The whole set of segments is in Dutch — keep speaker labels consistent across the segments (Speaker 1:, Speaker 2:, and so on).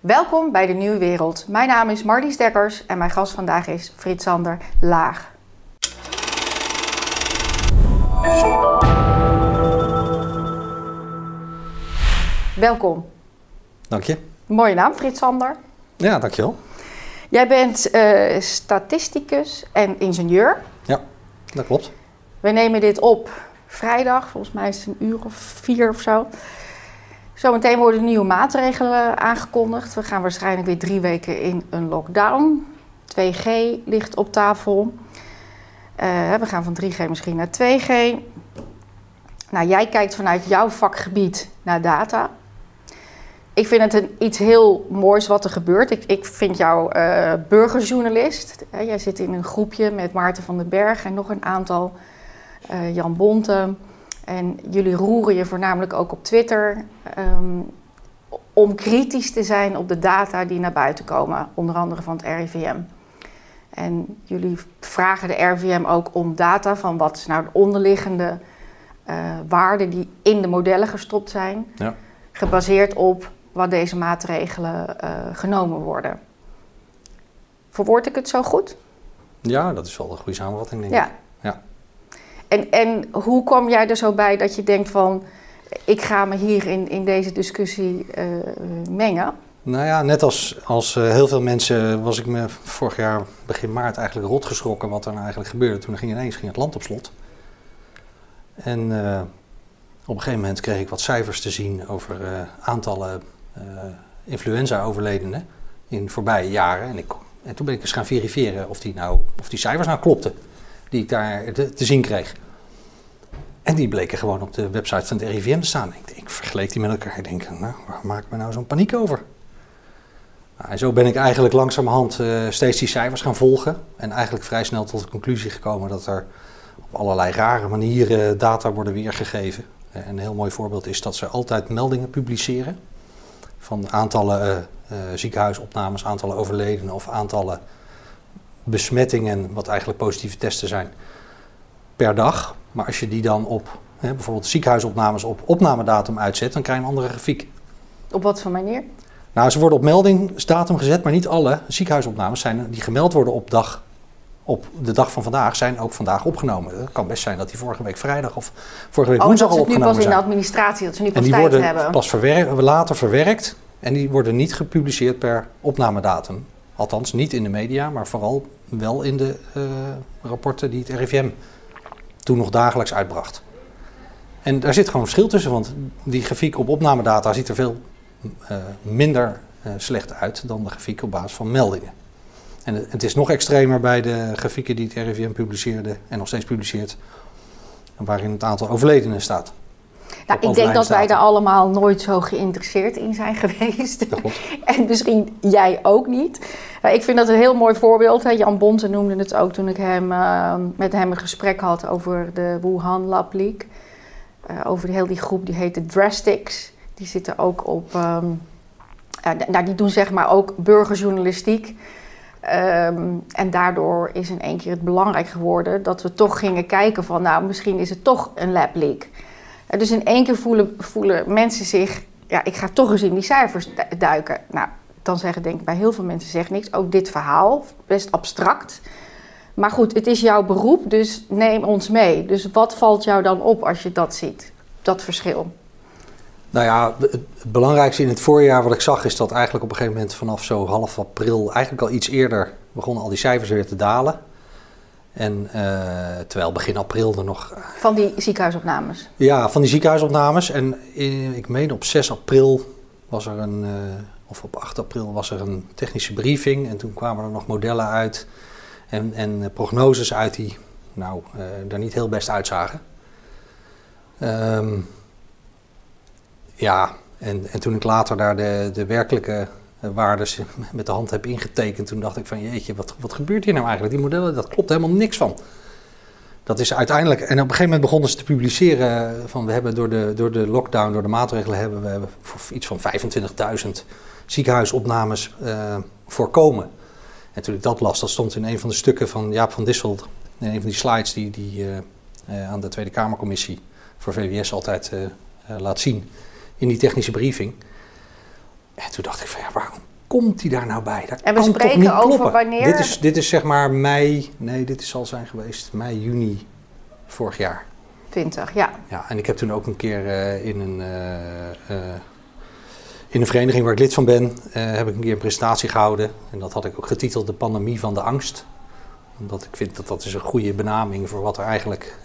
Speaker 1: Welkom bij de Nieuwe Wereld. Mijn naam is Marlies Dekkers en mijn gast vandaag is Frits Sander Laag. Welkom.
Speaker 2: Dank je.
Speaker 1: Mooie naam, Frits Sander.
Speaker 2: Ja, dankjewel.
Speaker 1: Jij bent uh, statisticus en ingenieur.
Speaker 2: Ja, dat klopt.
Speaker 1: We nemen dit op vrijdag, volgens mij is het een uur of vier of zo. Zometeen worden nieuwe maatregelen aangekondigd. We gaan waarschijnlijk weer drie weken in een lockdown. 2G ligt op tafel. Uh, we gaan van 3G misschien naar 2G. Nou, jij kijkt vanuit jouw vakgebied naar data. Ik vind het een, iets heel moois wat er gebeurt. Ik, ik vind jou uh, burgerjournalist. jij zit in een groepje met Maarten van den Berg en nog een aantal. Jan Bonte. En jullie roeren je voornamelijk ook op Twitter um, om kritisch te zijn op de data die naar buiten komen, onder andere van het RIVM. En jullie vragen de RIVM ook om data van wat is nou de onderliggende uh, waarden die in de modellen gestopt zijn, ja. gebaseerd op wat deze maatregelen uh, genomen worden. Verwoord ik het zo goed?
Speaker 2: Ja, dat is wel een goede samenvatting, denk
Speaker 1: ja.
Speaker 2: ik. Ja.
Speaker 1: En, en hoe kwam jij er zo bij dat je denkt van... ik ga me hier in, in deze discussie uh, mengen?
Speaker 2: Nou ja, net als, als uh, heel veel mensen was ik me vorig jaar begin maart eigenlijk rot geschrokken wat er nou eigenlijk gebeurde. Toen ging ineens ging het land op slot. En uh, op een gegeven moment kreeg ik wat cijfers te zien over aantallen influenza-overledenen in voorbije jaren. En, ik, en toen ben ik eens gaan verifiëren of die, nou, of die cijfers nou klopten die ik daar te, zien kreeg. En die bleken gewoon op de website van het RIVM te staan. Ik, ik vergeleek die met elkaar. Ik denk, nou, waar maak ik me nou zo'n paniek over? Nou, en zo ben ik eigenlijk langzamerhand uh, steeds die cijfers gaan volgen. En eigenlijk vrij snel tot de conclusie gekomen dat er op allerlei rare manieren data worden weergegeven. En een heel mooi voorbeeld is dat ze altijd meldingen publiceren. Van aantallen uh, uh, ziekenhuisopnames, aantallen overledenen of aantallen besmettingen, wat eigenlijk positieve testen zijn, per dag. Maar als je die dan op hè, bijvoorbeeld ziekenhuisopnames op opnamedatum uitzet, dan krijg je een andere grafiek.
Speaker 1: Op wat voor manier?
Speaker 2: Nou, ze worden op meldingsdatum gezet, maar niet alle ziekenhuisopnames zijn, die gemeld worden op, dag, op de dag van vandaag, zijn ook vandaag opgenomen. Het kan best zijn dat die vorige week vrijdag of vorige week
Speaker 1: oh,
Speaker 2: woensdag al
Speaker 1: opgenomen
Speaker 2: zijn.
Speaker 1: nu pas in de administratie, dat ze nu pas
Speaker 2: en die
Speaker 1: tijd
Speaker 2: worden
Speaker 1: hebben.
Speaker 2: pas verwer later verwerkt en die worden niet gepubliceerd per opnamedatum. Althans, niet in de media, maar vooral wel in de uh, rapporten die het RIVM toen nog dagelijks uitbracht. En daar zit gewoon een verschil tussen, want die grafiek op opnamedata ziet er veel uh, minder uh, slecht uit dan de grafiek op basis van meldingen. En het is nog extremer bij de grafieken die het RIVM publiceerde en nog steeds publiceert, waarin het aantal overledenen staat.
Speaker 1: Nou, ik denk dat wij daar allemaal nooit zo geïnteresseerd in zijn geweest. en misschien jij ook niet. Ik vind dat een heel mooi voorbeeld. Jan Bonte noemde het ook toen ik hem, uh, met hem een gesprek had over de Wuhan Lab Leak. Uh, over heel die groep, die heet de Drastics. Die zitten ook op... Um, nou, die doen zeg maar ook burgerjournalistiek. Um, en daardoor is in één keer het belangrijk geworden dat we toch gingen kijken van... nou, misschien is het toch een lab leak. Dus in één keer voelen, voelen mensen zich, ja, ik ga toch eens in die cijfers duiken. Nou, dan zeggen denk ik bij heel veel mensen zegt niks. Ook dit verhaal, best abstract. Maar goed, het is jouw beroep, dus neem ons mee. Dus wat valt jou dan op als je dat ziet, dat verschil?
Speaker 2: Nou ja, het belangrijkste in het voorjaar wat ik zag is dat eigenlijk op een gegeven moment vanaf zo half april, eigenlijk al iets eerder, begonnen al die cijfers weer te dalen. En uh, terwijl begin april er nog.
Speaker 1: Van die ziekenhuisopnames?
Speaker 2: Ja, van die ziekenhuisopnames. En in, ik meen op 6 april was er een. Uh, of op 8 april was er een technische briefing. En toen kwamen er nog modellen uit. En, en prognoses uit die. Nou, er niet heel best uitzagen. Um, ja, en, en toen ik later daar de, de werkelijke waardes met de hand heb ingetekend. Toen dacht ik van jeetje, wat, wat gebeurt hier nou eigenlijk? Die modellen, dat klopt helemaal niks van. Dat is uiteindelijk, en op een gegeven moment begonnen ze te publiceren van we hebben door de, door de lockdown, door de maatregelen hebben we iets van 25.000 ziekenhuisopnames uh, voorkomen. En toen ik dat las, dat stond in een van de stukken van Jaap van Dissel, in een van die slides die, die aan de Tweede Kamercommissie voor VWS altijd laat zien in die technische briefing. En toen dacht ik van ja, waarom komt hij daar nou bij? Dat
Speaker 1: En we
Speaker 2: kan toch
Speaker 1: spreken
Speaker 2: niet
Speaker 1: over
Speaker 2: kloppen?
Speaker 1: wanneer-
Speaker 2: Dit is, dit is zeg maar mei, nee, dit zal zijn geweest mei, juni vorig jaar.
Speaker 1: 20, ja.
Speaker 2: Ja, en ik heb toen ook een keer eh, in, een, eh, eh, in een vereniging waar ik lid van ben, heb ik een keer een presentatie gehouden. En dat had ik ook getiteld De Pandemie van de Angst. Omdat ik vind dat dat is een goede benaming voor wat er eigenlijk,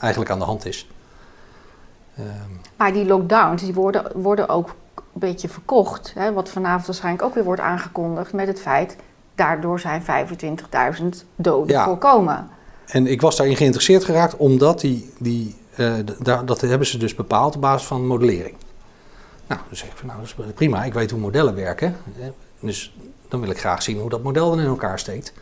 Speaker 2: eigenlijk aan de hand is. Ehm,
Speaker 1: Maar die lockdowns die worden, worden ook beetje verkocht. Hè, wat vanavond waarschijnlijk ook weer wordt aangekondigd met het feit... daardoor zijn 25.000 doden
Speaker 2: Ja.
Speaker 1: voorkomen.
Speaker 2: En ik was daarin geïnteresseerd geraakt omdat die, die, eh, daar, dat hebben ze dus bepaald op basis van modellering. Nou, dan zeg ik van nou, dat is prima, ik weet hoe modellen werken. Eh, Dus dan wil ik graag zien hoe dat model dan in elkaar steekt.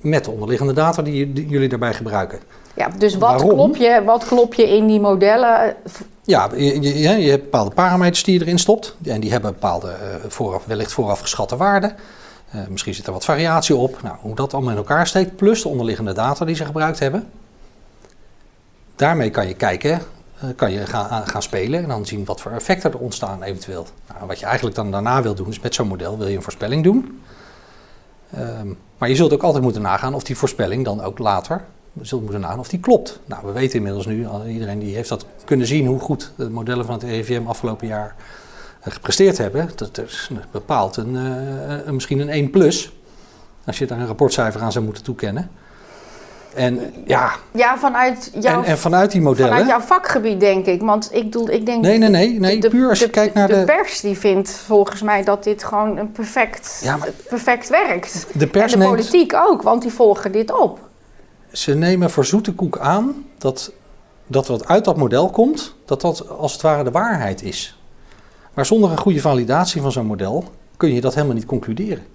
Speaker 2: Met de onderliggende data die, die jullie daarbij gebruiken.
Speaker 1: Ja, dus wat
Speaker 2: Waarom?
Speaker 1: klop, je, wat klop je in die modellen?
Speaker 2: Ja, je, je, hebt bepaalde parameters die je erin stopt. En die hebben bepaalde eh, vooraf, wellicht vooraf geschatte waarden. Eh, misschien zit er wat variatie op. Nou, hoe dat allemaal in elkaar steekt, plus de onderliggende data die ze gebruikt hebben. Daarmee kan je kijken, eh, kan je gaan, aan- gaan spelen en dan zien wat voor effecten er ontstaan eventueel. Nou, wat je eigenlijk dan daarna wil doen, is met zo'n model wil je een voorspelling doen. Ehm, maar je zult ook altijd moeten nagaan of die voorspelling dan ook later, je zult moeten nagaan of die klopt. Nou, we weten inmiddels nu, iedereen die heeft dat kunnen zien, hoe goed de modellen van het RIVM afgelopen jaar eh, gepresteerd hebben. Dat is bepaald een, eh, een- misschien een 1 plus, als je daar een rapportcijfer aan zou moeten toekennen. En ja,
Speaker 1: Ja, vanuit jouw,
Speaker 2: en, en vanuit die modellen...
Speaker 1: vanuit jouw vakgebied denk ik. Want ik, doe, ik denk...
Speaker 2: Nee, nee, nee, nee
Speaker 1: de-
Speaker 2: puur als je
Speaker 1: de-
Speaker 2: kijkt naar
Speaker 1: de
Speaker 2: de...
Speaker 1: pers die vindt volgens mij dat dit gewoon een perfect,
Speaker 2: Ja, maar-
Speaker 1: perfect werkt.
Speaker 2: De pers
Speaker 1: en de
Speaker 2: neemt,
Speaker 1: politiek ook, want die volgen dit op.
Speaker 2: ze nemen voor zoete koek aan dat, dat wat uit dat model komt, dat dat als het ware de waarheid is. Maar zonder een goede validatie van zo'n model kun je dat helemaal niet concluderen.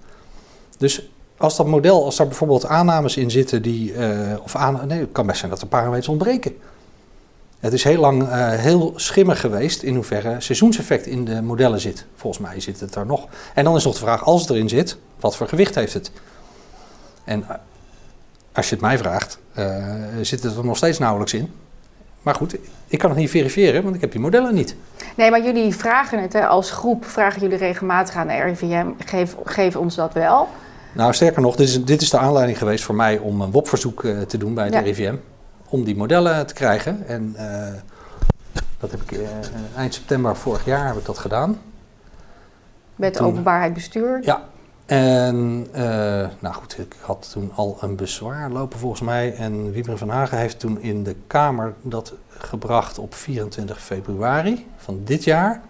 Speaker 2: Dus als dat model, als daar bijvoorbeeld aannames in zitten die, eh, of nee, het kan best zijn dat er parameters ontbreken. Het is heel lang eh, heel schimmig geweest in hoeverre seizoenseffect in de modellen zit. Volgens mij zit het er nog. En dan is nog de vraag, als het erin zit, wat voor gewicht heeft het? En eh, als je het mij vraagt, eh, zit het er nog steeds nauwelijks in. Maar goed, ik kan het niet verifiëren, want ik heb die modellen niet.
Speaker 1: Nee, maar jullie vragen het hè, als groep, vragen jullie regelmatig aan de RIVM. Geef, geef ons dat wel.
Speaker 2: Nou, sterker nog, dit is, dit is de aanleiding geweest voor mij om een WOP-verzoek eh, te doen bij het
Speaker 1: Ja.
Speaker 2: RIVM. Om die modellen te krijgen. En eh, dat heb ik eind september vorig jaar heb ik dat gedaan.
Speaker 1: Met
Speaker 2: Toen-
Speaker 1: openbaarheid bestuur.
Speaker 2: Ja. En eh, nou goed, ik had toen al een bezwaar lopen volgens mij. En Wiebren van Hagen heeft toen in de Kamer dat gebracht op 24 februari van dit jaar.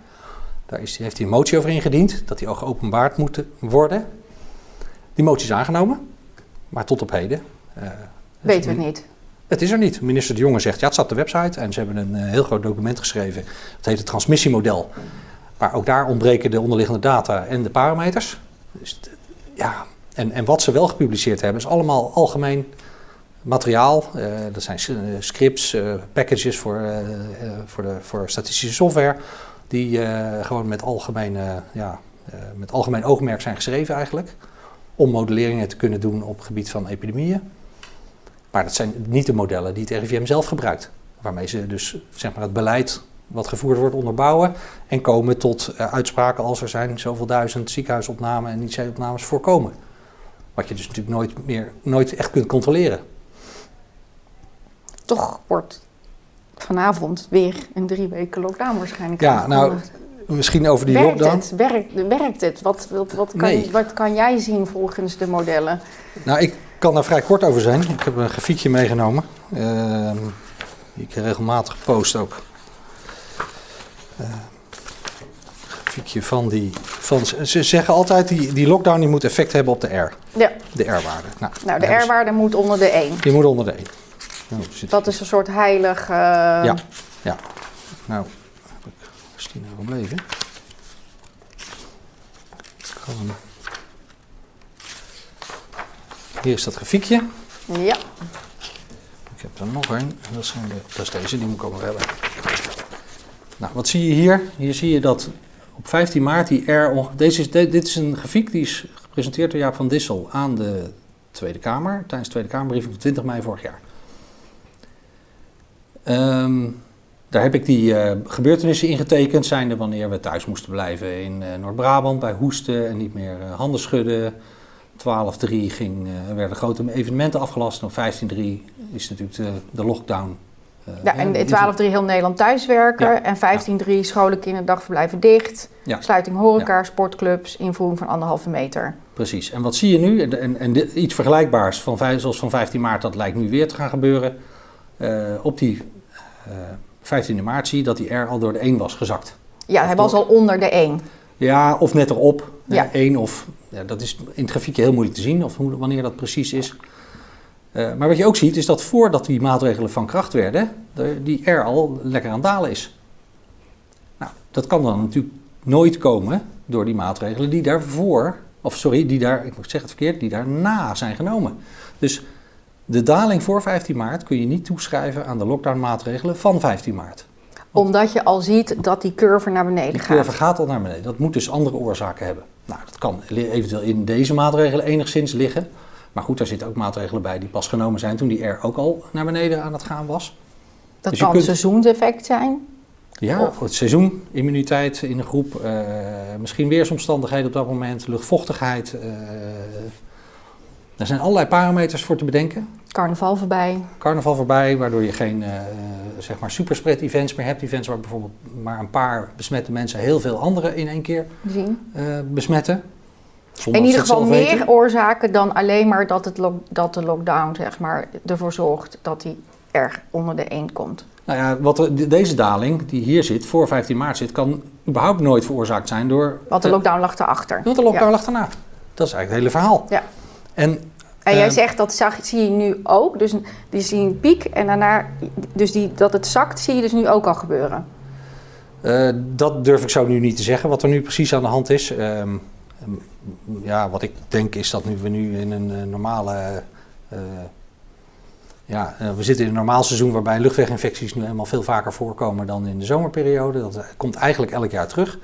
Speaker 2: Daar is, heeft hij een motie over ingediend, dat die ook geopenbaard moet worden. Die motie is aangenomen, maar tot op heden. is
Speaker 1: Weten we
Speaker 2: het
Speaker 1: het niet.
Speaker 2: het is er niet. Minister De Jonge zegt, ja, het staat op de website. En ze hebben een eh, heel groot document geschreven. Dat heet het transmissiemodel. Maar ook daar ontbreken de onderliggende data en de parameters. Dus ja, en, en wat ze wel gepubliceerd hebben, is allemaal algemeen materiaal. Eh, dat zijn s- eh, scripts, eh, packages voor, eh, eh, voor, de, voor statistische software. Die eh, gewoon met, algemene, ja, eh, met algemeen oogmerk zijn geschreven eigenlijk. Om modelleringen te kunnen doen op het gebied van epidemieën. Maar dat zijn niet de modellen die het RIVM zelf gebruikt. Waarmee ze dus zeg maar, het beleid wat gevoerd wordt onderbouwen. En komen tot eh, uitspraken als er zijn zoveel duizend ziekenhuisopnamen en IC-opnames voorkomen. Wat je dus natuurlijk nooit, meer, nooit echt kunt controleren.
Speaker 1: Toch wordt vanavond weer een drie weken lockdown waarschijnlijk
Speaker 2: Ja, nou. Misschien over die
Speaker 1: werkt
Speaker 2: lockdown.
Speaker 1: Het? Werkt, werkt het? Wat, wat, wat, kan,
Speaker 2: Nee.
Speaker 1: wat kan jij zien volgens de modellen?
Speaker 2: Nou, ik kan daar vrij kort over zijn. Ik heb een grafiekje meegenomen. ehm, die ik regelmatig post ook. Grafiekje van die... Van, ze zeggen altijd, die, die lockdown die moet effect hebben op de R.
Speaker 1: Ja,
Speaker 2: De R-waarde. Nou,
Speaker 1: nou de R-waarde moet onder de 1.
Speaker 2: Die moet onder de 1. Nou, zit-
Speaker 1: Dat is een soort heilig... eh,
Speaker 2: Ja. Ja. Nou, heb ik, nou gebleven? Kan- Hier is dat grafiekje.
Speaker 1: ja.
Speaker 2: Ik heb er nog een. En Dat, zijn de, dat is deze, die moet ik ook nog hebben. Nou, wat zie je hier? Hier zie je dat op 15 maart die R... Deze is, dit is een grafiek die is gepresenteerd door Jaap van Dissel aan de Tweede Kamer. Tijdens de Tweede Kamerbriefing van 20 mei vorig jaar. Ehm, daar heb ik die uh, gebeurtenissen ingetekend, zijnde wanneer we thuis moesten blijven in uh, Noord-Brabant bij hoesten en niet meer uh, handen schudden. 12-3 ging, werden grote evenementen afgelast. Op 15-3 is natuurlijk de, de lockdown.
Speaker 1: Ja, en in 12-3 heel Nederland thuiswerken. Ja. En 15-3 scholen, dicht. Ja. Sluiting horeca, ja. sportclubs, invoering van anderhalve meter.
Speaker 2: Precies. En wat zie je nu? En, en, iets vergelijkbaars, van, zoals van 15 maart, dat lijkt nu weer te gaan gebeuren. op die 15 maart zie je dat die R al door de 1 was gezakt.
Speaker 1: Ja, hij was al onder de 1.
Speaker 2: Ja, of net erop. Ja. 1 of, ja, dat is in het grafiekje heel moeilijk te zien, of hoe, wanneer dat precies is. Uh, maar wat je ook ziet, is dat voordat die maatregelen van kracht werden, de, die R al lekker aan het dalen is. Nou, dat kan dan natuurlijk nooit komen door die maatregelen die daarvoor, of sorry, die daar, ik zeg het verkeerd, die daarna zijn genomen. Dus de daling voor 15 maart kun je niet toeschrijven aan de lockdownmaatregelen van 15 maart.
Speaker 1: Omdat je al ziet dat die curve naar beneden
Speaker 2: die
Speaker 1: gaat.
Speaker 2: Die curve gaat al naar beneden. Dat moet dus andere oorzaken hebben. Nou, dat kan eventueel in deze maatregelen enigszins liggen. Maar goed, daar zitten ook maatregelen bij die pas genomen zijn toen die R ook al naar beneden aan het gaan was.
Speaker 1: Dat dus kan kunt... seizoenseffect zijn?
Speaker 2: Ja, of het seizoen, immuniteit in een groep, uh, misschien weersomstandigheden op dat moment, luchtvochtigheid. Uh, er zijn allerlei parameters voor te bedenken.
Speaker 1: Carnaval voorbij.
Speaker 2: Carnaval voorbij, waardoor je geen uh, zeg maar superspread events meer hebt. Events waar bijvoorbeeld maar een paar besmette mensen heel veel anderen in één keer besmetten.
Speaker 1: In ieder geval meer weten. oorzaken dan alleen maar dat, het dat de lockdown zeg maar, ervoor zorgt dat hij erg onder de 1 komt.
Speaker 2: Nou ja, wat deze daling die hier zit, voor 15 maart zit, kan überhaupt nooit veroorzaakt zijn door...
Speaker 1: Want de lockdown lag erachter.
Speaker 2: Want de lockdown ja. lag erna. Dat is eigenlijk het hele verhaal.
Speaker 1: Ja.
Speaker 2: En
Speaker 1: en jij zegt dat zag, zie je nu ook. Dus die zie je een piek en daarna, dus die, dat het zakt, zie je dus nu ook al gebeuren.
Speaker 2: Uh, dat durf ik zo nu niet te zeggen, wat er nu precies aan de hand is. Uh, ja, wat ik denk is dat nu we nu in een uh, normale. Uh, ja, we zitten in een normaal seizoen waarbij luchtweginfecties nu eenmaal veel vaker voorkomen dan in de zomerperiode. Dat komt eigenlijk elk jaar terug.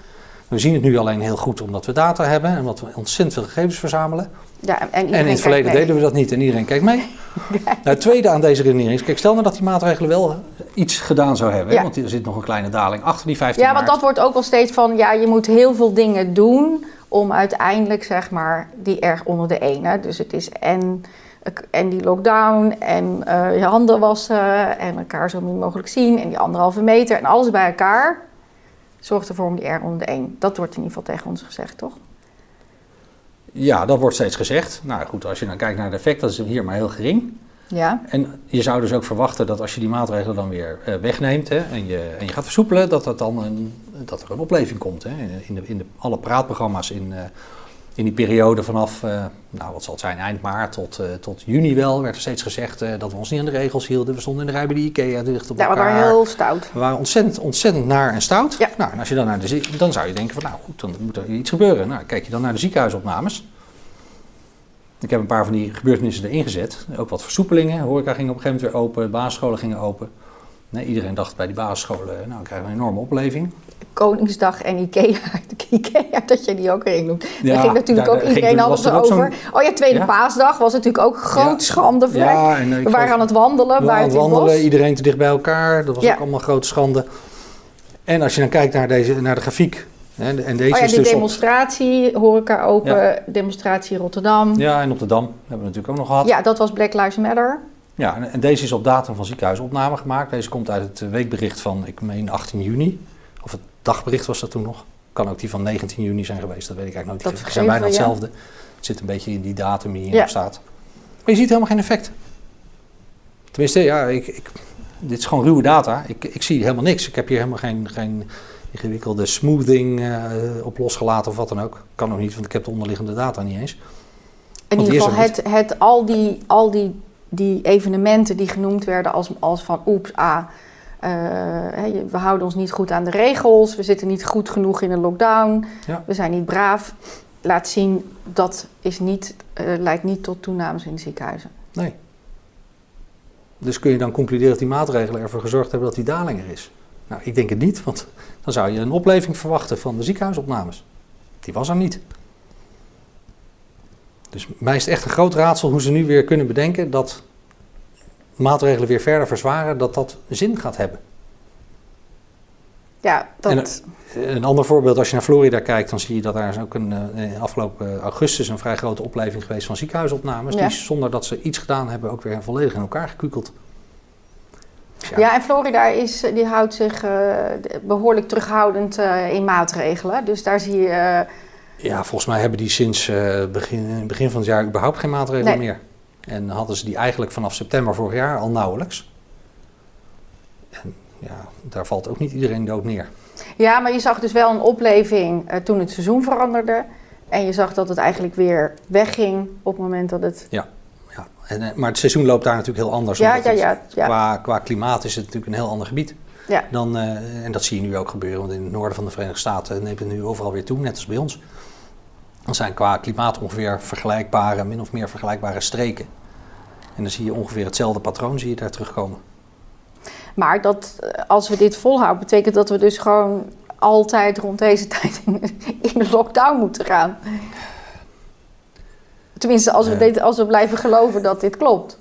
Speaker 2: We zien het nu alleen heel goed omdat we data hebben en omdat we ontzettend veel gegevens verzamelen. Ja, en, en in het verleden deden we dat niet en iedereen kijkt mee. nou, het tweede aan deze redenering is, kijk, stel nou dat die maatregelen wel iets gedaan zou hebben. Ja. Want er zit nog een kleine daling achter die 15
Speaker 1: Ja, want dat wordt ook wel steeds van, ja, je moet heel veel dingen doen om uiteindelijk, zeg maar, die erg onder de ene. Dus het is en, en die lockdown en uh, je handen wassen en elkaar zo min mogelijk zien en die anderhalve meter en alles bij elkaar zorgt ervoor om die R onder de 1. Dat wordt in ieder geval tegen ons gezegd, toch?
Speaker 2: Ja, dat wordt steeds gezegd. Nou goed, als je dan kijkt naar het effect, dat is hier maar heel gering.
Speaker 1: Ja.
Speaker 2: En je zou dus ook verwachten dat als je die maatregelen dan weer uh, wegneemt hè, en, je, en je gaat versoepelen, dat, dat, dan een, dat er een opleving komt. Hè. In, de, in de, alle praatprogramma's in, uh, in die periode vanaf, uh, nou wat zal het zijn, eind maart tot, uh, tot juni wel, werd er steeds gezegd dat we ons niet aan de regels hielden. We stonden in de rij bij de IKEA dicht op
Speaker 1: ja,
Speaker 2: elkaar.
Speaker 1: Ja, we waren heel stout.
Speaker 2: We waren ontzettend, ontzettend naar en stout.
Speaker 1: Ja.
Speaker 2: Nou, en als je dan naar de dan zou je denken van nou goed, dan moet er iets gebeuren. Nou, kijk je dan naar de ziekenhuisopnames. Ik heb een paar van die gebeurtenissen erin gezet. Ook wat versoepelingen. Horeca ging op een gegeven moment weer open, basisscholen gingen open. Nee, iedereen dacht bij die basisscholen, nou, dan krijgen we een enorme opleving.
Speaker 1: Koningsdag en Ikea, Ikea dat je die ook erin noemt. Ja, daar ging natuurlijk daar, ook iedereen altijd over. Oh ja, Tweede ja? Paasdag was natuurlijk ook groot ja. schande. Ja, en, uh, we waren aan het wandelen
Speaker 2: we
Speaker 1: buiten
Speaker 2: het wandelen, iedereen te dicht bij elkaar. Dat was ook allemaal grote schande. En als je dan kijkt naar, deze, naar de grafiek. Hè, en deze
Speaker 1: oh ja,
Speaker 2: is
Speaker 1: die
Speaker 2: dus
Speaker 1: demonstratie, horeca open, demonstratie Rotterdam.
Speaker 2: Ja, en op de Dam hebben we natuurlijk ook nog gehad.
Speaker 1: Ja, dat was Black Lives Matter.
Speaker 2: Ja, en, deze is op datum van ziekenhuisopname gemaakt. Deze komt uit het weekbericht van, ik meen 18 juni. Of het dagbericht was dat toen nog. Kan ook die van 19 juni zijn geweest, dat weet ik eigenlijk nooit. Het zijn bijna hetzelfde. Het zit een beetje in die datum die hierop ja. staat. Maar je ziet helemaal geen effect. Tenminste, ja, ik, ik, dit is gewoon ruwe data. Ik, ik zie helemaal niks. Ik heb hier helemaal geen, geen ingewikkelde smoothing uh, op losgelaten of wat dan ook. Kan ook niet, want ik heb de onderliggende data niet eens.
Speaker 1: In ieder geval, het, het, al, die, al die, die evenementen die genoemd werden als, als van oeps, ah, uh, we houden ons niet goed aan de regels, we zitten niet goed genoeg in een lockdown,
Speaker 2: ja.
Speaker 1: we zijn niet braaf. Laat zien, dat is niet, uh, leidt niet tot toenames in de ziekenhuizen.
Speaker 2: Nee. Dus kun je dan concluderen dat die maatregelen ervoor gezorgd hebben dat die daling er is? Nou, ik denk het niet, want dan zou je een opleving verwachten van de ziekenhuisopnames. Die was er niet. Dus mij is het echt een groot raadsel hoe ze nu weer kunnen bedenken dat maatregelen weer verder verzwaren, dat dat zin gaat hebben.
Speaker 1: Ja, dat...
Speaker 2: een ander voorbeeld, als je naar Florida kijkt, dan zie je dat daar is ook een, uh, afgelopen augustus een vrij grote opleving geweest van ziekenhuisopnames. Die zonder dat ze iets gedaan hebben ook weer volledig in elkaar gekukeld.
Speaker 1: Ja. ja, en Florida is, die houdt zich behoorlijk terughoudend in maatregelen. Dus daar zie je
Speaker 2: ja, volgens mij hebben die sinds uh, begin, begin van het jaar überhaupt geen maatregelen meer. En hadden ze die eigenlijk vanaf september vorig jaar al nauwelijks. En ja, daar valt ook niet iedereen dood neer.
Speaker 1: Ja, maar je zag dus wel een opleving uh, toen het seizoen veranderde. En je zag dat het eigenlijk weer wegging op het moment dat het...
Speaker 2: Ja, ja. En, eh, maar het seizoen loopt daar natuurlijk heel anders.
Speaker 1: Ja, ja, ja, ja.
Speaker 2: Qua, qua klimaat is het natuurlijk een heel ander gebied. Ja. Dan, uh, en dat zie je nu ook gebeuren, want in het noorden van de Verenigde Staten neemt het nu overal weer toe, net als bij ons. Dan zijn qua klimaat ongeveer vergelijkbare, min of meer vergelijkbare streken. En dan zie je ongeveer hetzelfde patroon zie je daar terugkomen.
Speaker 1: Maar dat, eh, als we dit volhouden, betekent dat we dus gewoon altijd rond deze tijd in de lockdown moeten gaan. Tenminste, als we, uh, dit, als we blijven geloven dat dit klopt.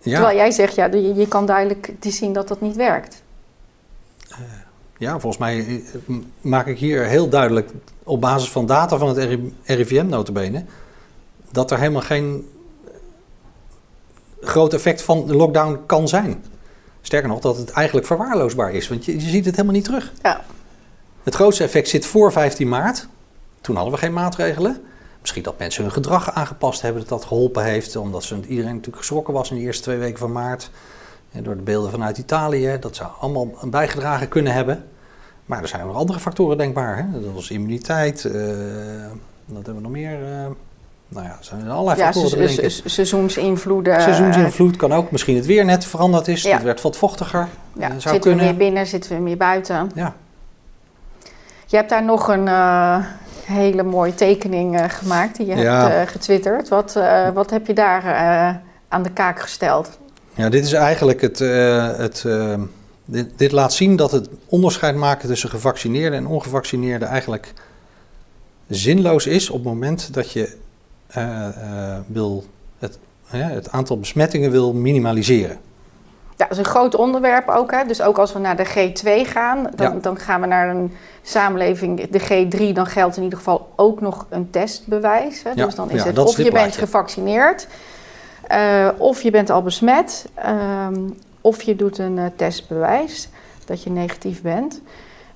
Speaker 1: Ja. Terwijl jij zegt, ja, je, je kan duidelijk zien dat dat niet werkt.
Speaker 2: Ja, volgens mij eh, maak ik hier heel duidelijk op basis van data van het RIVM notabene... dat er helemaal geen groot effect van de lockdown kan zijn. Sterker nog, dat het eigenlijk verwaarloosbaar is, want je, je ziet het helemaal niet terug. Ja. Het grootste effect zit voor 15 maart. Toen hadden we geen maatregelen. Misschien dat mensen hun gedrag aangepast hebben, dat dat geholpen heeft. Omdat ze, iedereen natuurlijk geschrokken was in de eerste twee weken van maart. En door de beelden vanuit Italië. Dat zou allemaal bijgedragen kunnen hebben. Maar er zijn ook nog andere factoren denkbaar. Hè? Dat was immuniteit. Uh, wat hebben we nog meer? Uh, nou ja, er zijn allerlei ja, factoren
Speaker 1: se se seizoensinvloeden.
Speaker 2: Seizoensinvloed kan ook. Misschien het weer net veranderd is. Het werd wat vochtiger.
Speaker 1: Ja, zou zitten kunnen. we meer binnen, zitten we meer buiten. Ja. Je hebt daar nog een uh, hele mooie tekening gemaakt die je ja. hebt getwitterd. Wat, wat heb je daar aan de kaak gesteld?
Speaker 2: Ja, dit is eigenlijk het... het dit, dit, laat zien dat het onderscheid maken tussen gevaccineerden en ongevaccineerden eigenlijk zinloos is op het moment dat je wil het, het aantal besmettingen wil minimaliseren.
Speaker 1: Ja, dat is een groot onderwerp ook. Hè? Dus ook als we naar de G2 gaan, dan, dan gaan we naar een samenleving, de G3, dan geldt in ieder geval ook nog een testbewijs. Hè? Dus dan is het of je bent gevaccineerd, uh, of je bent al besmet, um, of je doet een uh, testbewijs dat je negatief bent.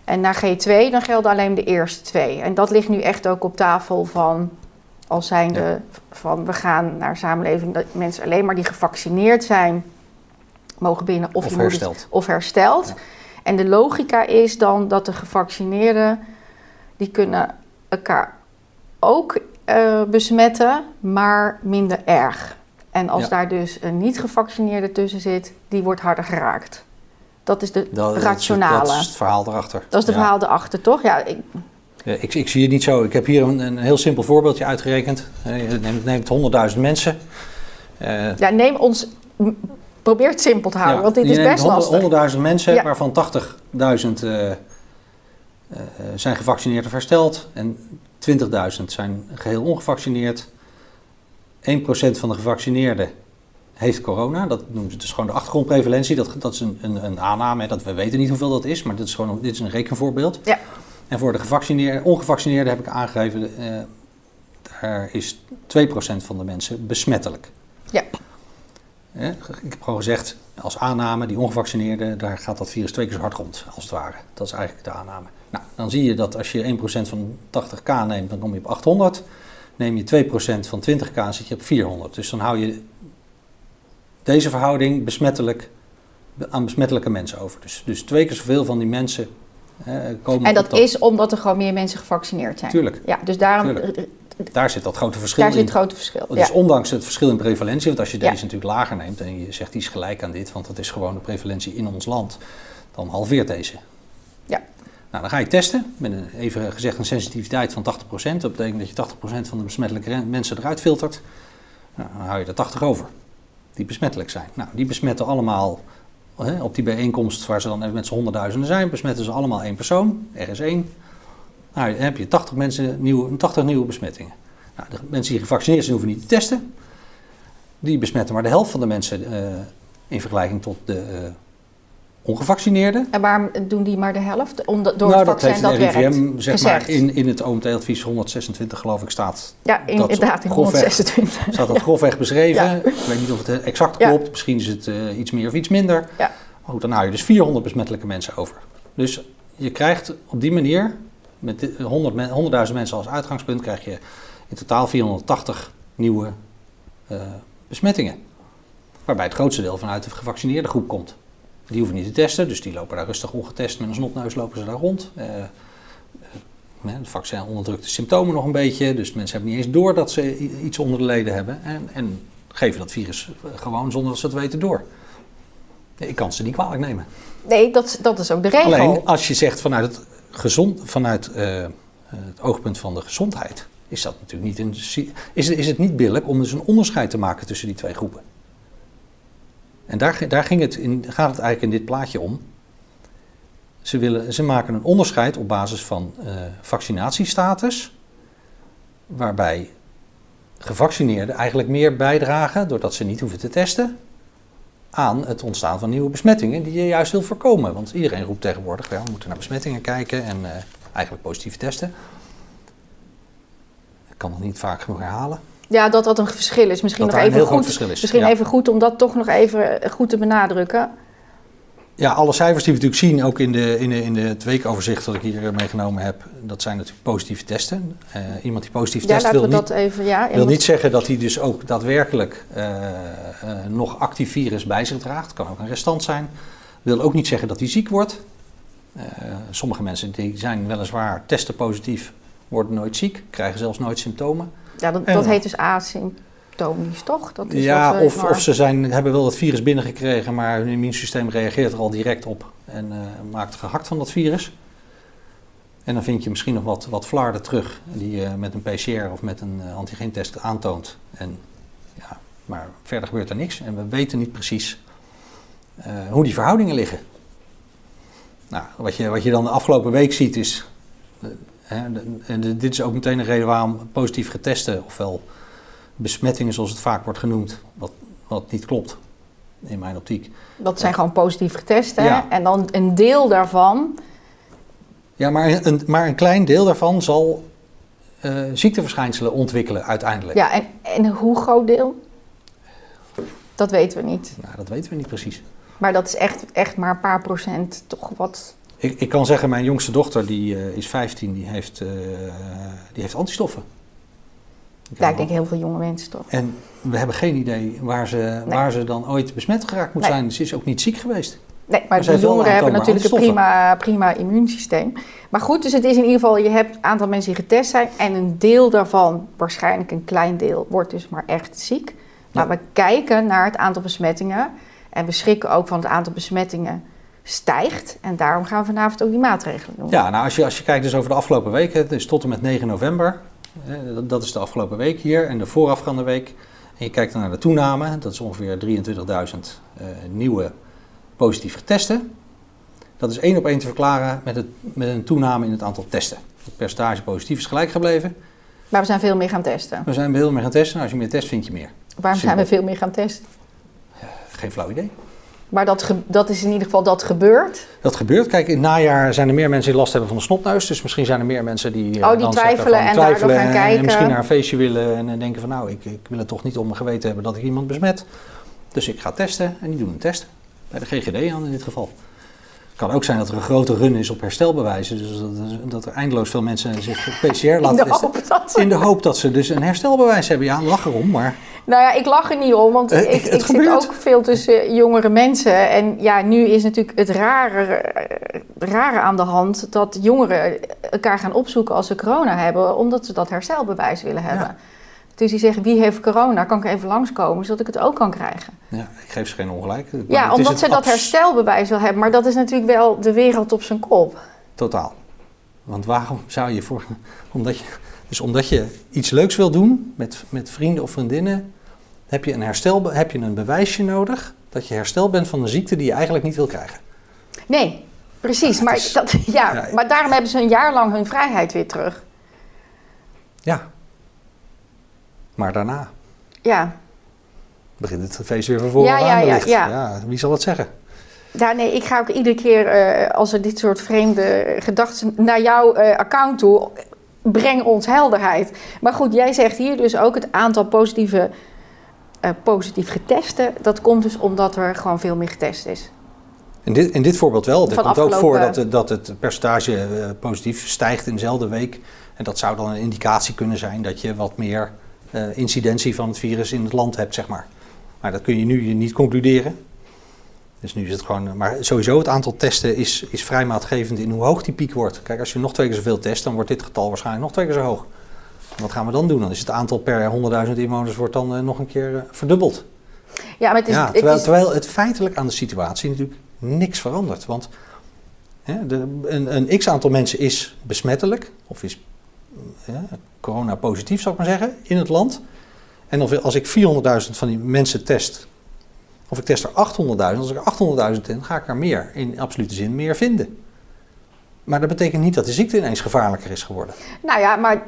Speaker 1: En na G2 dan gelden alleen de eerste twee. En dat ligt nu echt ook op tafel van als zijnde ja. van we gaan naar samenleving dat mensen alleen maar die gevaccineerd zijn mogen binnen of, of hersteld. of hersteld. Ja. En de logica is dan dat de gevaccineerden die kunnen elkaar ook uh, besmetten, maar minder erg. En als ja. daar dus een niet gevaccineerde tussen zit, die wordt harder geraakt. Dat is de dat, rationale.
Speaker 2: Dat is het verhaal erachter.
Speaker 1: Dat is het ja. verhaal erachter, toch? Ja, ik,
Speaker 2: ja, ik, ik, zie het niet zo. Ik heb hier een, een heel simpel voorbeeldje uitgerekend. Neem, neemt 100.000 mensen.
Speaker 1: Uh, ja, neem ons probeer het simpel te houden, want dit is best 100,
Speaker 2: lastig. 100.000 mensen, waarvan 80.000 uh, uh, zijn gevaccineerd of hersteld en 20.000 zijn geheel ongevaccineerd. 1% van de gevaccineerden heeft corona. Dat noemen ze dus gewoon de achtergrondprevalentie. Dat, dat is een, een, een aanname, dat we weten niet hoeveel dat is, maar dit is gewoon dit is een rekenvoorbeeld. Ja. En voor de gevaccineerde, ongevaccineerden heb ik aangegeven, uh, daar is 2% van de mensen besmettelijk. Ja. Ik heb gewoon gezegd, als aanname, die ongevaccineerden, daar gaat dat virus twee keer zo hard rond, als het ware. Dat is eigenlijk de aanname. Nou, dan zie je dat als je 1% van 80k neemt, dan kom je op 800. Neem je 2% van 20k, dan zit je op 400. Dus dan hou je deze verhouding besmettelijk aan besmettelijke mensen over. Dus, dus twee keer zoveel van die mensen eh, komen
Speaker 1: En dat, is omdat er gewoon meer mensen gevaccineerd zijn?
Speaker 2: Tuurlijk.
Speaker 1: Ja, dus daarom
Speaker 2: Tuurlijk. Daar zit dat grote verschil
Speaker 1: Daar
Speaker 2: in.
Speaker 1: zit het grote verschil,
Speaker 2: Dus ondanks het verschil in prevalentie, want als je deze natuurlijk lager neemt en je zegt die is gelijk aan dit, want dat is gewoon de prevalentie in ons land, dan halveert deze. Ja. Nou, dan ga je testen met een, even gezegd een sensitiviteit van 80%. Dat betekent dat je 80% van de besmettelijke mensen eruit filtert. Nou, dan hou je er 80 over die besmettelijk zijn. Nou, die besmetten allemaal hè, op die bijeenkomst waar ze dan met z'n honderdduizenden zijn, besmetten ze allemaal één persoon, er is één. Nou, dan heb je 80, mensen, nieuwe, 80 nieuwe besmettingen. Nou, de mensen die gevaccineerd zijn hoeven niet te testen. Die besmetten maar de helft van de mensen uh, in vergelijking tot de, uh, ongevaccineerden.
Speaker 1: En waarom doen die maar de helft? Omdat, door
Speaker 2: nou,
Speaker 1: het
Speaker 2: dat
Speaker 1: vaccin
Speaker 2: heeft de
Speaker 1: dat
Speaker 2: RIVM
Speaker 1: werkt.
Speaker 2: zeg
Speaker 1: gezegd.
Speaker 2: maar in, in het OMT-advies 126 geloof ik staat,
Speaker 1: Ja, in-
Speaker 2: dat
Speaker 1: inderdaad, in
Speaker 2: grofweg-
Speaker 1: 126.
Speaker 2: staat dat grofweg beschreven.
Speaker 1: Ja.
Speaker 2: Ik weet niet of het exact
Speaker 1: Ja.
Speaker 2: klopt, misschien is het eh, iets meer of iets minder.
Speaker 1: Ja.
Speaker 2: Maar goed, dan hou je dus 400 besmettelijke mensen over. Dus je krijgt op die manier, met dit- 100 men- 100.000 mensen als uitgangspunt, krijg je in totaal 480 nieuwe eh, besmettingen. Waarbij het grootste deel vanuit de gevaccineerde groep komt. Die hoeven niet te testen, dus die lopen daar rustig ongetest met een snotneus lopen ze daar rond. Eh, eh, het vaccin onderdrukt de symptomen nog een beetje, dus mensen hebben niet eens door dat ze iets onder de leden hebben. En, en geven dat virus eh, gewoon zonder dat ze het weten door. Ik kan ze niet kwalijk nemen.
Speaker 1: Nee, dat, dat is ook de regel.
Speaker 2: Alleen als je zegt vanuit het, gezond, vanuit, het oogpunt van de gezondheid, is, dat natuurlijk niet een, is, is het niet billig om dus een onderscheid te maken tussen die twee groepen. En daar, daar ging het in, gaat het eigenlijk in dit plaatje om. Ze, willen, ze maken een onderscheid op basis van eh, vaccinatiestatus, waarbij gevaccineerden eigenlijk meer bijdragen, doordat ze niet hoeven te testen, aan het ontstaan van nieuwe besmettingen die je juist wil voorkomen. Want iedereen roept tegenwoordig, ja, we moeten naar besmettingen kijken en eh, eigenlijk positief testen. Ik kan het niet vaak genoeg herhalen.
Speaker 1: Ja, dat dat een verschil is. Misschien
Speaker 2: Dat
Speaker 1: nog even goed.
Speaker 2: verschil is.
Speaker 1: Misschien
Speaker 2: Ja.
Speaker 1: even goed om dat toch nog even goed te benadrukken.
Speaker 2: Ja, alle cijfers die we natuurlijk zien, ook in, de, in, de, in de, het weekoverzicht dat ik hier eh, meegenomen heb, dat zijn natuurlijk positieve testen. Eh, iemand die positief
Speaker 1: Ja,
Speaker 2: test wil, niet,
Speaker 1: dat even. Ja,
Speaker 2: wil niet zeggen dat hij dus ook daadwerkelijk eh, eh, nog actief virus bij zich draagt. Het kan ook een restant zijn. Wil ook niet zeggen dat hij ziek wordt. Eh, sommige mensen die zijn weliswaar testen positief, worden nooit ziek, krijgen zelfs nooit symptomen.
Speaker 1: Ja, dat,
Speaker 2: En-
Speaker 1: dat heet dus asymptomisch, toch? Dat is
Speaker 2: Ja,
Speaker 1: wat
Speaker 2: of,
Speaker 1: maar-
Speaker 2: of ze zijn, hebben wel het virus binnengekregen, maar hun immuunsysteem reageert er al direct op en eh, maakt gehakt van dat virus. En dan vind je misschien nog wat, wat flarden terug die je met een PCR of met een eh, antigeentest aantoont. En, ja, maar verder gebeurt er niks en we weten niet precies eh, hoe die verhoudingen liggen. Nou, wat je, wat je dan de afgelopen week ziet is, eh, hè, de- en de- dit is ook meteen een reden waarom positief getesten, ofwel besmettingen zoals het vaak wordt genoemd, wat, wat niet klopt in mijn optiek.
Speaker 1: Dat zijn gewoon positief getest. Hè?
Speaker 2: Ja.
Speaker 1: En dan een deel daarvan.
Speaker 2: Ja, maar een, maar een klein deel daarvan zal eh, ziekteverschijnselen ontwikkelen uiteindelijk.
Speaker 1: Ja, en, en hoe groot deel? Dat weten we niet.
Speaker 2: Nou, dat weten we niet precies.
Speaker 1: Maar dat is echt, echt maar een paar procent toch wat.
Speaker 2: Ik, ik kan zeggen, mijn jongste dochter, die eh, is 15, die heeft, eh, die heeft antistoffen.
Speaker 1: Ja, ik denk heel veel jonge mensen toch.
Speaker 2: En we hebben geen idee waar ze, waar ze dan ooit besmet geraakt moet
Speaker 1: Nee.
Speaker 2: zijn. Ze is ook niet ziek geweest.
Speaker 1: Nee, maar de jongeren hebben natuurlijk een prima, prima immuunsysteem. Maar goed, dus het is in ieder geval, je hebt een aantal mensen die getest zijn. En een deel daarvan, waarschijnlijk een klein deel, wordt dus maar echt ziek. Maar we kijken naar het aantal besmettingen. En we schrikken ook van het aantal besmettingen stijgt. En daarom gaan we vanavond ook die maatregelen doen.
Speaker 2: Ja, nou als je, als je kijkt dus over de afgelopen weken, dus tot en met 9 november, dat, is de afgelopen week hier, en de voorafgaande week. En je kijkt dan naar de toename, dat is ongeveer 23.000 eh, nieuwe positieve testen. Dat is één op één te verklaren met, het, met een toename in het aantal testen. Het percentage positief is gelijk gebleven.
Speaker 1: Maar we zijn veel meer gaan testen.
Speaker 2: We zijn veel meer gaan testen. Nou, als je meer test, vind je meer.
Speaker 1: Waarom zijn we veel meer gaan testen?
Speaker 2: Geen flauw idee.
Speaker 1: Maar dat, dat is in ieder geval dat gebeurt.
Speaker 2: Dat gebeurt. Kijk, in het najaar zijn er meer mensen die last hebben van de snotneus. Dus misschien zijn er meer mensen die, eh,
Speaker 1: Oh, die
Speaker 2: dan zeggen
Speaker 1: twijfelen
Speaker 2: van
Speaker 1: en gaan
Speaker 2: en-
Speaker 1: kijken.
Speaker 2: En misschien naar een feestje willen en eh, denken van nou, ik, ik wil het toch niet om mijn geweten hebben dat ik iemand besmet. Dus ik ga testen en die doen een test. Bij de GGD in dit geval. Het kan ook zijn dat er een grote run is op herstelbewijzen. Dus dat, dat er eindeloos veel mensen zich PCR laten testen. In de hoop dat ze dus een herstelbewijs hebben. Ja, lach erom, maar
Speaker 1: Nou ja, ik lach er niet om, want ik, ik zit ook veel tussen jongere mensen. En ja, nu is natuurlijk het rare, rare aan de hand dat jongeren elkaar gaan opzoeken als ze corona hebben, omdat ze dat herstelbewijs willen hebben.
Speaker 2: Ja.
Speaker 1: Dus die zeggen, wie heeft corona? Kan ik even langskomen, zodat ik het ook kan krijgen?
Speaker 2: ja, ik geef ze geen ongelijk.
Speaker 1: Ja, omdat ze dat herstelbewijs wil hebben. Maar dat is natuurlijk wel de wereld op zijn kop.
Speaker 2: Totaal. Want waarom zou je voor. Omdat je, dus omdat je iets leuks wil doen met, met vrienden of vriendinnen, heb je, een herstel, heb je een bewijsje nodig dat je hersteld bent van een ziekte die je eigenlijk niet wil krijgen.
Speaker 1: Nee, precies.
Speaker 2: Ja,
Speaker 1: maar,
Speaker 2: is-
Speaker 1: dat, ja,
Speaker 2: Ja,
Speaker 1: maar daarom hebben ze een jaar lang hun vrijheid weer terug.
Speaker 2: Ja. Maar daarna
Speaker 1: Ja,
Speaker 2: begint het feest weer van
Speaker 1: Ja,
Speaker 2: aan
Speaker 1: ja, ja.
Speaker 2: ja, wie zal het zeggen?
Speaker 1: Ja, nee, ik ga ook iedere keer eh, als er dit soort vreemde gedachten naar jouw eh, account toe, breng ons helderheid. Maar goed, jij zegt hier dus ook het aantal positieve, eh, positief getesten. Dat komt dus omdat er gewoon veel meer getest is.
Speaker 2: In dit, in dit voorbeeld wel.
Speaker 1: Van
Speaker 2: komt ook voor dat, het- dat het percentage eh, positief stijgt in dezelfde week. En dat zou dan een indicatie kunnen zijn dat je wat meer eh, incidentie van het virus in het land hebt, zeg maar. Maar dat kun je nu niet concluderen. Dus nu is het gewoon. Maar sowieso het aantal testen is, is vrij maatgevend in hoe hoog die piek wordt. Kijk, als je nog twee keer zoveel test, dan wordt dit getal waarschijnlijk nog twee keer zo hoog. En wat gaan we dan doen? Dan is het aantal per 100.000 inwoners wordt dan eh, nog een keer eh, verdubbeld.
Speaker 1: Ja, maar het is,
Speaker 2: Ja,
Speaker 1: het
Speaker 2: terwijl,
Speaker 1: is-
Speaker 2: terwijl het feitelijk aan de situatie natuurlijk niks verandert. Want hè, de, een, een x-aantal mensen is besmettelijk, of is ja, corona-positief, zou ik maar zeggen, in het land. En of, als ik 400.000 van die mensen test, of ik test er 800.000, als ik er 800.000 test, ga ik er meer, in absolute zin, meer vinden. Maar dat betekent niet dat de ziekte ineens gevaarlijker is geworden.
Speaker 1: Nou ja, maar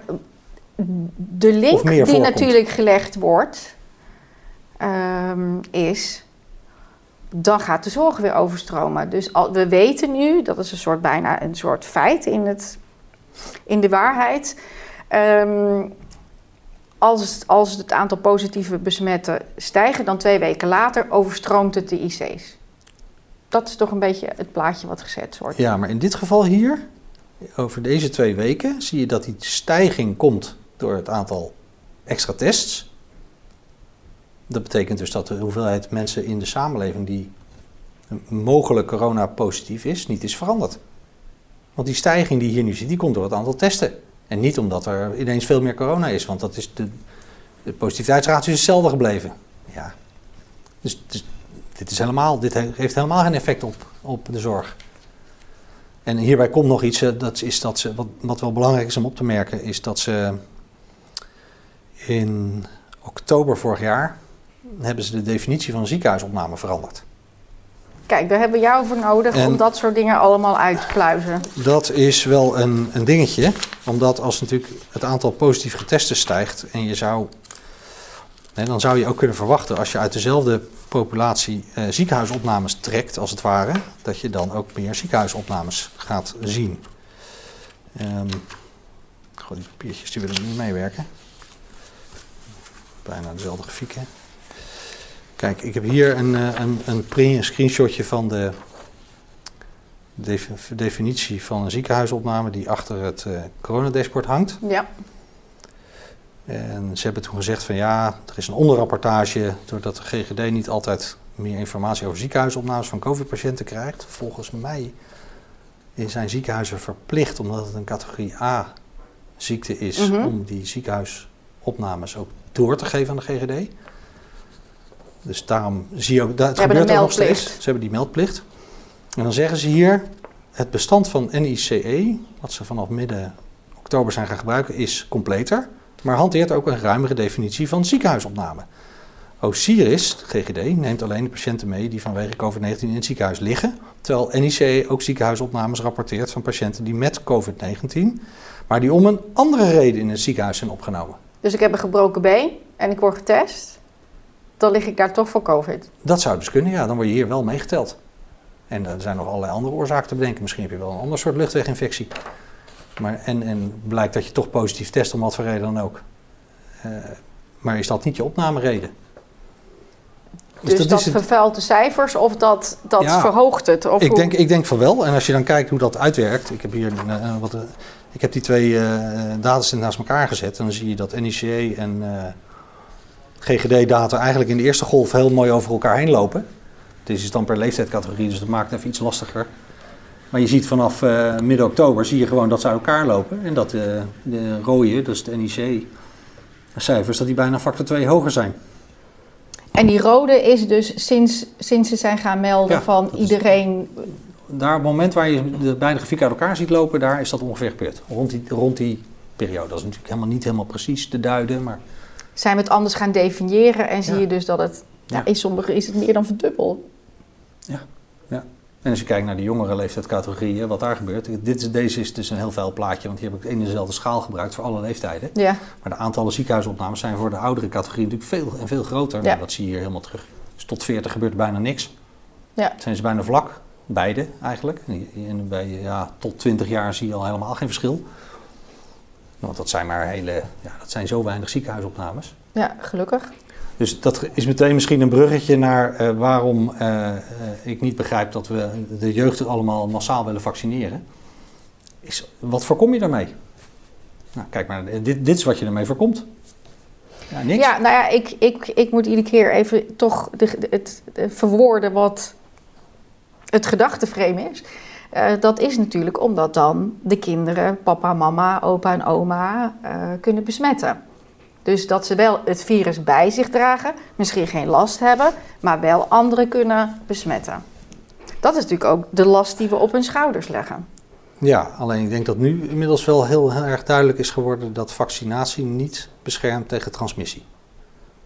Speaker 1: de link die
Speaker 2: voorkomt.
Speaker 1: natuurlijk gelegd wordt, ehm, is. Dan gaat de zorg weer overstromen. Dus al, we weten nu, dat is een soort, bijna een soort feit in, het, in de waarheid. ehm, als, het, als het aantal positieve besmetten stijgen, dan twee weken later overstroomt het de IC's. Dat is toch een beetje het plaatje wat gezet wordt.
Speaker 2: Ja, maar in dit geval hier, over deze twee weken, zie je dat die stijging komt door het aantal extra tests. Dat betekent dus dat de hoeveelheid mensen in de samenleving die mogelijk corona-positief is, niet is veranderd. Want die stijging die hier nu ziet, die komt door het aantal testen. En niet omdat er ineens veel meer corona is, want dat is de, de positiviteitsratio is hetzelfde gebleven. Ja. Dus, dus dit, is helemaal, dit he- heeft helemaal geen effect op, op de zorg. En hierbij komt nog iets, eh, dat is dat ze, wat, wat wel belangrijk is om op te merken, is dat ze in oktober vorig jaar hebben ze de definitie van ziekenhuisopname veranderd.
Speaker 1: Kijk, daar hebben we jou voor nodig
Speaker 2: En-
Speaker 1: om dat soort dingen allemaal uit te pluizen.
Speaker 2: Dat is wel een, een dingetje, omdat als natuurlijk het aantal positief getesten stijgt en je zou, dan zou je ook kunnen verwachten als je uit dezelfde populatie eh, ziekenhuisopnames trekt, als het ware, dat je dan ook meer ziekenhuisopnames gaat zien. Ehm goh, die papiertjes die willen niet meewerken. Bijna dezelfde grafiek, hè? Kijk, ik heb hier een, eh, een, een, een screenshotje van de defi- definitie van een ziekenhuisopname die achter het coronadashboard hangt.
Speaker 1: Ja,
Speaker 2: En ze hebben toen gezegd van ja, er is een onderrapportage doordat de GGD niet altijd meer informatie over ziekenhuisopnames van COVID-patiënten krijgt. Volgens mij zijn ziekenhuizen verplicht, omdat het een categorie A ziekte is,
Speaker 1: Mhm.
Speaker 2: om die ziekenhuisopnames ook door te geven aan de GGD. Dus daarom zie je ook, dat het gebeurt ook nog steeds. Ze hebben die meldplicht. En dan zeggen ze hier, het bestand van NICE, wat ze vanaf midden oktober zijn gaan gebruiken, is completer, maar hanteert ook een ruimere definitie van ziekenhuisopname. Osiris, GGD, neemt alleen de patiënten mee die vanwege COVID-19 in het ziekenhuis liggen, terwijl NICE ook ziekenhuisopnames rapporteert van patiënten die met COVID-19, maar die om een andere reden in het ziekenhuis zijn opgenomen.
Speaker 1: dus ik heb een gebroken been en ik word getest. Dan lig ik daar toch voor COVID.
Speaker 2: Dat zou dus kunnen, ja, dan word je hier wel meegeteld. En er zijn nog allerlei andere oorzaken te bedenken. Misschien heb je wel een ander soort luchtweginfectie. Maar, en, en blijkt dat je toch positief test om wat voor reden dan ook. Eh, maar is dat niet je opnamereden?
Speaker 1: Dus, dat,
Speaker 2: is het-
Speaker 1: vervuilt de cijfers of dat, dat
Speaker 2: Ja.
Speaker 1: verhoogt het? Of
Speaker 2: ik,
Speaker 1: hoe-
Speaker 2: denk, ik denk van wel. En als je dan kijkt hoe dat uitwerkt. Ik heb hier eh, wat, eh, ik heb die twee datasets naast elkaar gezet. En dan zie je dat NICE en eh, GGD-data eigenlijk in de eerste golf heel mooi over elkaar heen lopen. Het is dan per leeftijdscategorie, dus dat maakt het even iets lastiger. Maar je ziet vanaf eh, midden oktober zie je gewoon dat ze uit elkaar lopen. En dat eh, de rode, dus de NIC-cijfers, dat die bijna factor 2 hoger zijn.
Speaker 1: En die rode is dus sinds, sinds ze zijn gaan melden
Speaker 2: Ja,
Speaker 1: van
Speaker 2: is-
Speaker 1: iedereen...
Speaker 2: Daar, op het moment waar je de beide grafieken uit elkaar ziet lopen, daar is dat ongeveer gebeurd. Rond die, rond die periode. Dat is natuurlijk helemaal niet helemaal precies te duiden, maar
Speaker 1: zijn we het anders gaan definiëren en zie
Speaker 2: Ja.
Speaker 1: je dus dat het... Ja.
Speaker 2: Ja.
Speaker 1: in sommige is het meer dan verdubbeld.
Speaker 2: En als je kijkt naar de jongere leeftijdscategorieën, wat daar gebeurt. Dit is, deze is dus een heel vuil plaatje, want hier heb ik één en dezelfde schaal gebruikt voor alle leeftijden.
Speaker 1: Ja,
Speaker 2: Maar de aantallen ziekenhuisopnames zijn voor de oudere categorie natuurlijk veel en veel groter.
Speaker 1: Ja.
Speaker 2: Nou, dat zie je hier helemaal terug. Dus tot 40 gebeurt bijna niks.
Speaker 1: Ja.
Speaker 3: Zijn ze bijna vlak, beide eigenlijk. En bij, ja, tot 20 jaar zie je al helemaal geen verschil. Want dat zijn maar hele, ja, dat zijn zo weinig ziekenhuisopnames.
Speaker 1: Ja, gelukkig.
Speaker 3: Dus dat is meteen misschien een bruggetje naar eh, waarom eh, eh, ik niet begrijp dat we de jeugd allemaal massaal willen vaccineren. Is, wat voorkom je daarmee? Nou, kijk maar, dit, dit is wat je ermee voorkomt.
Speaker 1: Ja, niks. Ja, nou ja, ik, ik, ik moet iedere keer even toch de, het, verwoorden wat het gedachteframe is. Uh, dat is natuurlijk omdat dan de kinderen papa, mama, opa en oma uh, kunnen besmetten. Dus dat ze wel het virus bij zich dragen, misschien geen last hebben, maar wel anderen kunnen besmetten. Dat is natuurlijk ook de last die we op hun schouders leggen.
Speaker 2: Ja, alleen ik denk dat nu inmiddels wel heel, heel erg duidelijk is geworden dat vaccinatie niet beschermt tegen transmissie.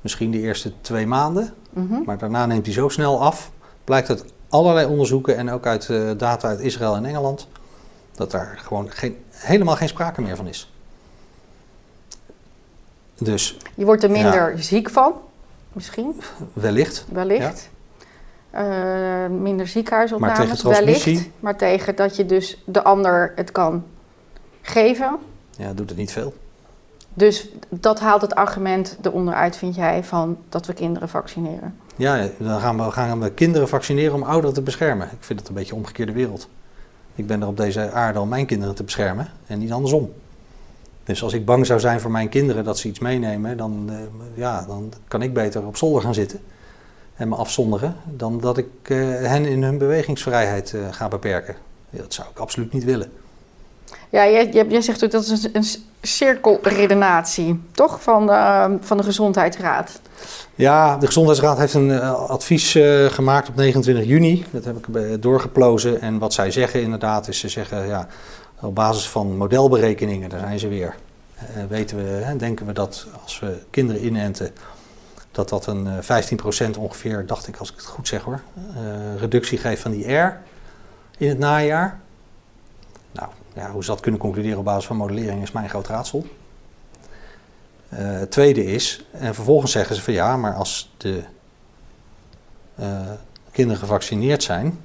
Speaker 2: Misschien de eerste twee maanden, mhm. maar daarna neemt hij zo snel af. Blijkt uit allerlei onderzoeken en ook uit uh, data uit Israël en Engeland dat daar gewoon geen, helemaal geen sprake meer van is. Dus,
Speaker 1: je wordt er minder ziek van, misschien?
Speaker 2: Wellicht.
Speaker 1: Wellicht. Uh, minder ziekenhuisopnames, maar tegen wellicht. Maar tegen dat je dus de ander het kan geven.
Speaker 2: Ja, doet het niet veel.
Speaker 1: Dus dat haalt het argument eronder uit, vind jij, van dat we kinderen vaccineren?
Speaker 2: Ja, dan gaan we, gaan we kinderen vaccineren om ouderen te beschermen. Ik vind het een beetje een omgekeerde wereld. Ik ben er op deze aarde om mijn kinderen te beschermen en niet andersom. Dus als ik bang zou zijn voor mijn kinderen dat ze iets meenemen, dan, uh, ja, dan kan ik beter op zolder gaan zitten en me afzonderen, dan dat ik uh, hen in hun bewegingsvrijheid uh, ga beperken. Dat zou ik absoluut niet willen.
Speaker 1: Ja, jij, jij zegt ook dat is een, cirkelredenatie, toch? Van de, van de Gezondheidsraad.
Speaker 2: Ja, de Gezondheidsraad heeft een advies gemaakt op 29 juni. Dat heb ik doorgeplozen. En wat zij zeggen inderdaad is, ze zeggen ja, op basis van modelberekeningen, daar zijn ze weer, uh, weten we, denken we dat als we kinderen inenten, dat dat een 15% eh, ongeveer, dacht ik als ik het goed zeg hoor, reductie geeft van die R in het najaar. Nou, ja, hoe ze dat kunnen concluderen op basis van modellering is mijn groot raadsel. het tweede is, en vervolgens zeggen ze van ja, maar als de kinderen gevaccineerd zijn,